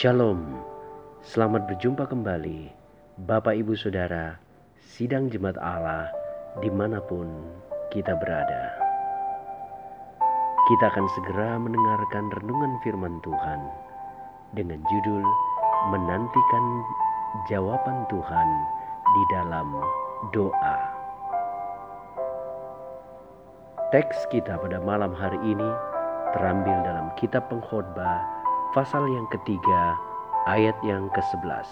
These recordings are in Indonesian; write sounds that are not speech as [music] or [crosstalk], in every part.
Shalom, selamat berjumpa kembali Bapak Ibu Saudara Sidang Jemaat Allah di mana pun kita berada. Kita akan segera mendengarkan renungan firman Tuhan Dengan judul Menantikan Jawaban Tuhan di dalam doa. Teks kita pada malam hari ini terambil dalam kitab pengkhotbah pasal yang ketiga ayat yang ke-11.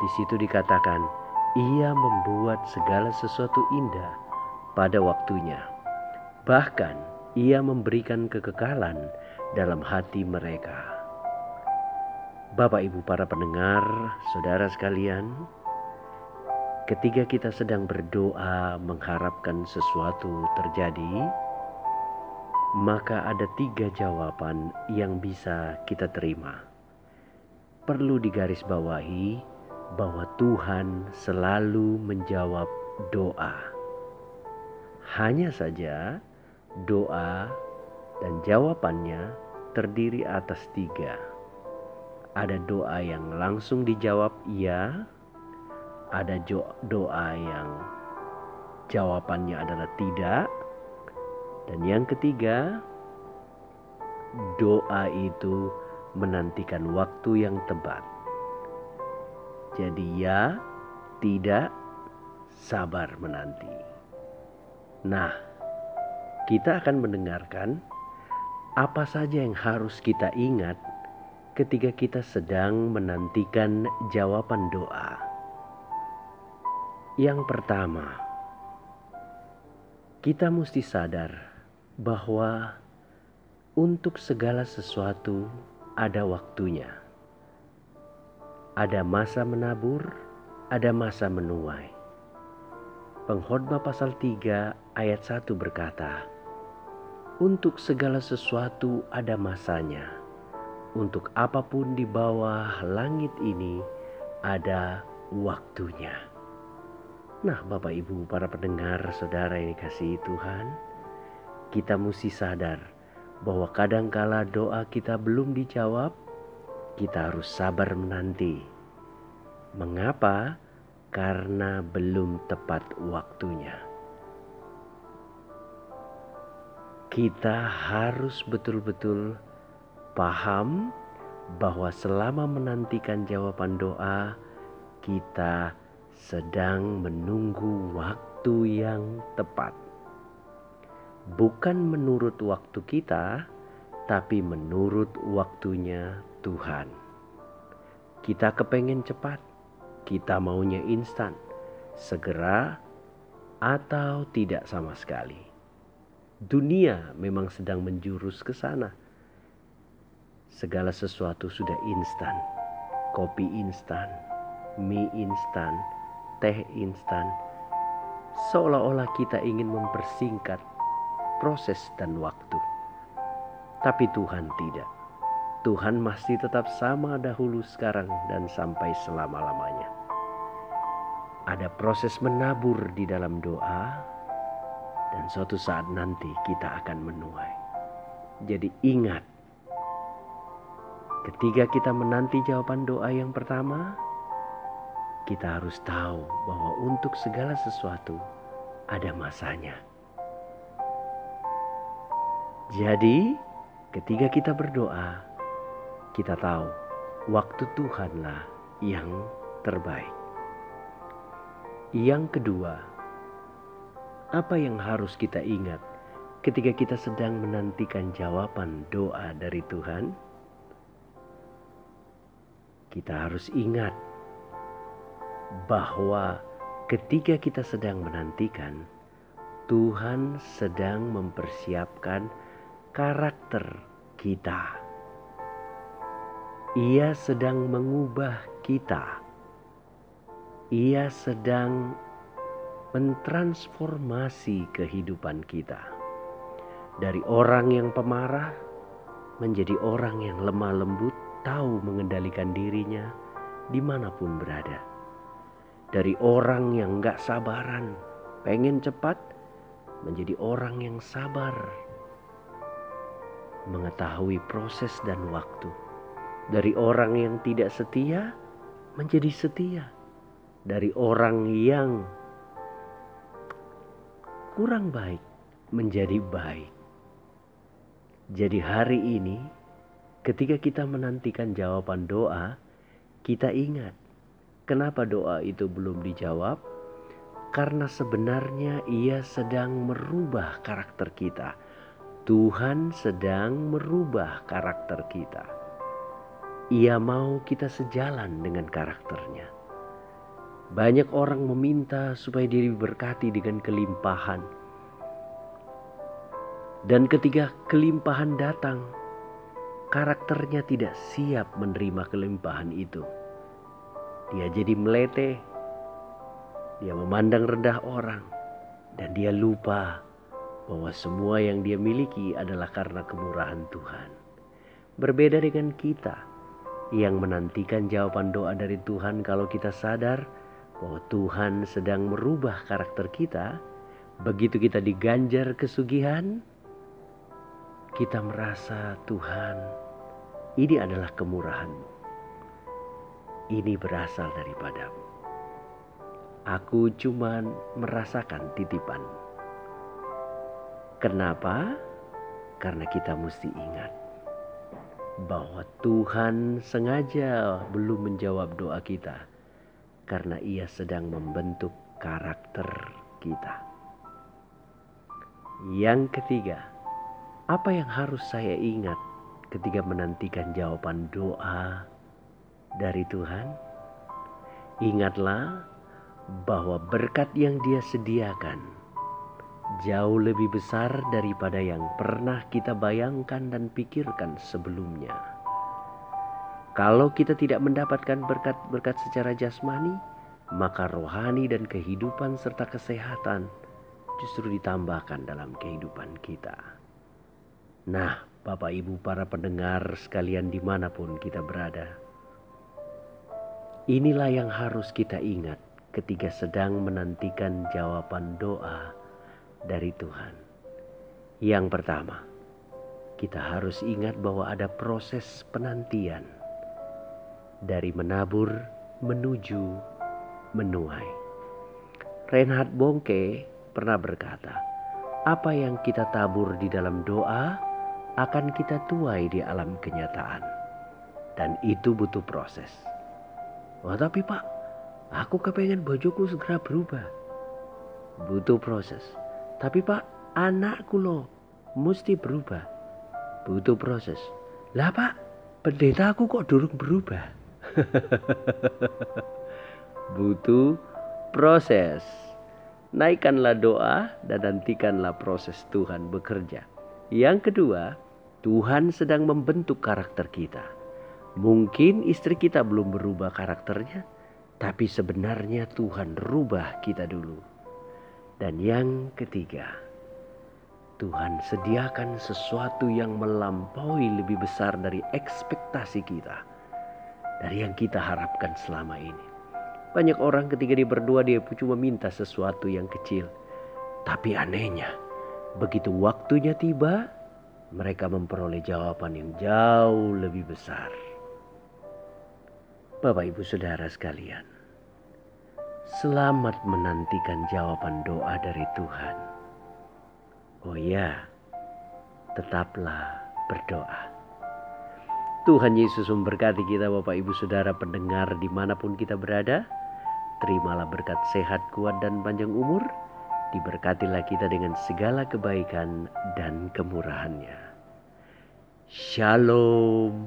Di situ dikatakan, ia membuat segala sesuatu indah pada waktunya. Bahkan ia memberikan kekekalan dalam hati mereka. Bapak Ibu para pendengar, saudara sekalian, ketika kita sedang berdoa mengharapkan sesuatu terjadi, maka ada tiga jawaban yang bisa kita terima. Perlu digarisbawahi bahwa Tuhan selalu menjawab doa. Hanya saja doa dan jawabannya terdiri atas tiga. Ada doa yang langsung dijawab iya, ada doa yang jawabannya adalah tidak, dan yang ketiga, doa itu menantikan waktu yang tepat. Jadi ya, tidak sabar menanti. Nah, kita akan mendengarkan apa saja yang harus kita ingat ketika kita sedang menantikan jawaban doa. Yang pertama, kita mesti sadar bahwa untuk segala sesuatu ada waktunya. Ada masa menabur, ada masa menuai. Pengkhotbah pasal 3 ayat 1 berkata, Untuk segala sesuatu ada masanya. Untuk apa pun di bawah langit ini ada waktunya. Nah, Bapak Ibu, para pendengar, saudara yang dikasihi Tuhan, kita mesti sadar bahwa kadangkala doa kita belum dijawab, kita harus sabar menanti. Mengapa? Karena belum tepat waktunya. Kita harus betul-betul paham bahwa selama menantikan jawaban doa, kita sedang menunggu waktu yang tepat bukan menurut waktu kita, tapi menurut waktunya Tuhan. Kita kepengen cepat, kita maunya instan, segera, atau tidak sama sekali. Dunia memang sedang menjurus ke sana. Segala sesuatu sudah instan, kopi instan, mie instan, teh instan. Seolah-olah kita ingin mempersingkat proses dan waktu. Tapi Tuhan tidak. Tuhan masih tetap sama dahulu sekarang dan sampai selama-lamanya. Ada proses menabur di dalam doa dan suatu saat nanti kita akan menuai. Jadi ingat, ketika kita menanti jawaban doa yang pertama, kita harus tahu bahwa untuk segala sesuatu ada masanya. Jadi, ketika kita berdoa, kita tahu waktu Tuhanlah yang terbaik. Yang kedua, apa yang harus kita ingat ketika kita sedang menantikan jawaban doa dari Tuhan? Kita harus ingat bahwa ketika kita sedang menantikan, Tuhan sedang mempersiapkan karakter kita. Ia sedang mengubah kita. Ia sedang mentransformasi kehidupan kita dari orang yang pemarah menjadi orang yang lemah lembut, tahu mengendalikan dirinya di mana pun berada. Dari orang yang gak sabaran, pengen cepat, menjadi orang yang sabar, mengetahui proses dan waktu, Dari orang yang tidak setia menjadi setia. Dari orang yang kurang baik menjadi baik. Jadi hari ini ketika kita menantikan jawaban doa, kita ingat kenapa doa itu belum dijawab? Karena sebenarnya ia sedang merubah karakter kita. Tuhan sedang merubah karakter kita. Ia mau kita sejalan dengan karakternya. Banyak orang meminta supaya diri berkati dengan kelimpahan. Dan ketika kelimpahan datang, karakternya tidak siap menerima kelimpahan itu. Dia jadi melete, dia memandang rendah orang, dan dia lupa bahwa semua yang dia miliki adalah karena kemurahan Tuhan. Berbeda dengan kita yang menantikan jawaban doa dari Tuhan kalau kita sadar bahwa Tuhan sedang merubah karakter kita. Begitu kita diganjar kesugihan, kita merasa Tuhan ini adalah kemurahanmu. Ini berasal daripadamu. Aku cuma merasakan titipan. Kenapa? Karena kita mesti ingat bahwa Tuhan sengaja belum menjawab doa kita karena ia sedang membentuk karakter kita. Yang ketiga, apa yang harus saya ingat ketika menantikan jawaban doa dari Tuhan? Ingatlah bahwa berkat yang Dia sediakan jauh lebih besar daripada yang pernah kita bayangkan dan pikirkan sebelumnya. Kalau kita tidak mendapatkan berkat-berkat secara jasmani, maka rohani dan kehidupan serta kesehatan justru ditambahkan dalam kehidupan kita. Nah, Bapak Ibu para pendengar sekalian di mana pun kita berada. Inilah yang harus kita ingat ketika sedang menantikan jawaban doa dari Tuhan. Yang pertama, kita harus ingat bahwa ada proses penantian dari menabur menuju menuai. Reinhard Bongke pernah berkata, "Apa yang kita tabur di dalam doa, akan kita tuai di alam kenyataan. Dan itu butuh proses. Wah tapi pak, aku kepengen bojoku segera berubah. Butuh proses. Tapi pak, anakku loh mesti berubah. Butuh proses. Lah pak, pendeta aku kok durung berubah. [laughs] butuh proses. Naikkanlah doa dan nantikanlah proses Tuhan bekerja. Yang kedua, Tuhan sedang membentuk karakter kita. Mungkin istri kita belum berubah karakternya, tapi sebenarnya Tuhan rubah kita dulu. Dan yang ketiga, Tuhan sediakan sesuatu yang melampaui lebih besar dari ekspektasi kita, dari yang kita harapkan selama ini. Banyak orang ketika dia berdua dia cuma minta sesuatu yang kecil. Tapi anehnya, Begitu waktunya tiba, mereka memperoleh jawaban yang jauh lebih besar. Bapak, ibu, saudara sekalian, selamat menantikan jawaban doa dari Tuhan. Oh ya, tetaplah berdoa. Tuhan Yesus memberkati kita, Bapak, ibu, saudara, pendengar di mana pun kita berada. Terimalah berkat sehat, kuat, dan panjang umur diberkatilah kita dengan segala kebaikan dan kemurahannya. Shalom.